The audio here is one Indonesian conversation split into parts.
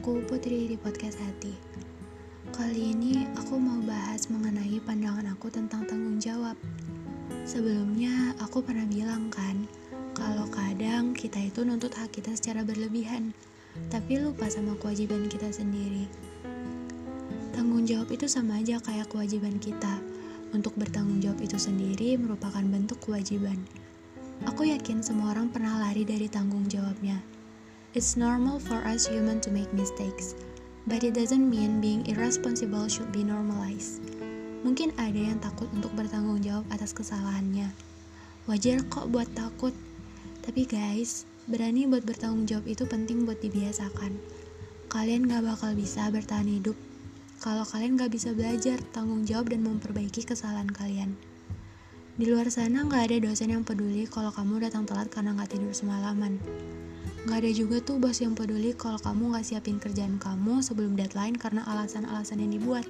aku Putri di podcast hati. Kali ini aku mau bahas mengenai pandangan aku tentang tanggung jawab. Sebelumnya aku pernah bilang kan, kalau kadang kita itu nuntut hak kita secara berlebihan, tapi lupa sama kewajiban kita sendiri. Tanggung jawab itu sama aja kayak kewajiban kita. Untuk bertanggung jawab itu sendiri merupakan bentuk kewajiban. Aku yakin semua orang pernah lari dari tanggung jawabnya. It's normal for us human to make mistakes, but it doesn't mean being irresponsible should be normalized. Mungkin ada yang takut untuk bertanggung jawab atas kesalahannya. Wajar kok buat takut. Tapi guys, berani buat bertanggung jawab itu penting buat dibiasakan. Kalian gak bakal bisa bertahan hidup kalau kalian gak bisa belajar, tanggung jawab, dan memperbaiki kesalahan kalian. Di luar sana gak ada dosen yang peduli kalau kamu datang telat karena gak tidur semalaman. Gak ada juga tuh bos yang peduli kalau kamu gak siapin kerjaan kamu sebelum deadline karena alasan-alasan yang dibuat.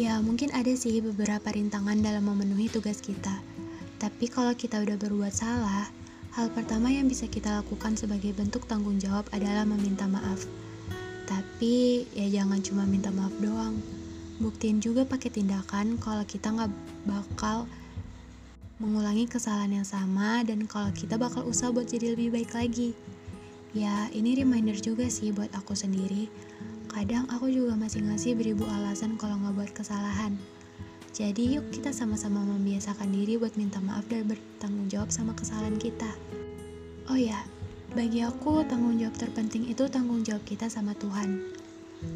Ya, mungkin ada sih beberapa rintangan dalam memenuhi tugas kita. Tapi kalau kita udah berbuat salah, hal pertama yang bisa kita lakukan sebagai bentuk tanggung jawab adalah meminta maaf. Tapi ya jangan cuma minta maaf doang. Buktiin juga pakai tindakan kalau kita nggak bakal mengulangi kesalahan yang sama dan kalau kita bakal usaha buat jadi lebih baik lagi. Ya, ini reminder juga sih buat aku sendiri. Kadang aku juga masih ngasih beribu alasan kalau nggak buat kesalahan. Jadi yuk kita sama-sama membiasakan diri buat minta maaf dan bertanggung jawab sama kesalahan kita. Oh ya, bagi aku tanggung jawab terpenting itu tanggung jawab kita sama Tuhan.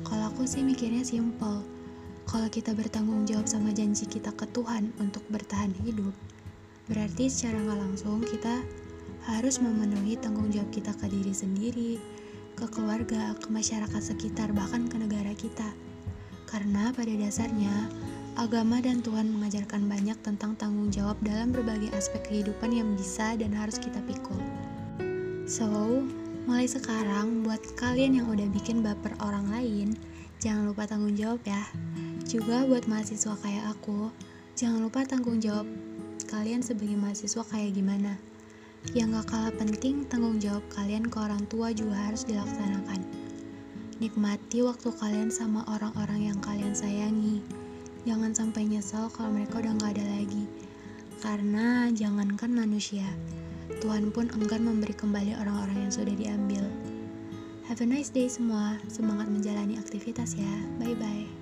Kalau aku sih mikirnya simple. Kalau kita bertanggung jawab sama janji kita ke Tuhan untuk bertahan hidup, berarti secara nggak langsung kita harus memenuhi tanggung jawab kita ke diri sendiri, ke keluarga, ke masyarakat sekitar, bahkan ke negara kita. Karena pada dasarnya, agama dan Tuhan mengajarkan banyak tentang tanggung jawab dalam berbagai aspek kehidupan yang bisa dan harus kita pikul. So, mulai sekarang buat kalian yang udah bikin baper orang lain, jangan lupa tanggung jawab ya. Juga buat mahasiswa kayak aku, jangan lupa tanggung jawab kalian sebagai mahasiswa kayak gimana. Yang gak kalah penting, tanggung jawab kalian ke orang tua juga harus dilaksanakan. Nikmati waktu kalian sama orang-orang yang kalian sayangi. Jangan sampai nyesel kalau mereka udah gak ada lagi. Karena jangankan manusia, Tuhan pun enggan memberi kembali orang-orang yang sudah diambil. Have a nice day semua. Semangat menjalani aktivitas ya. Bye bye.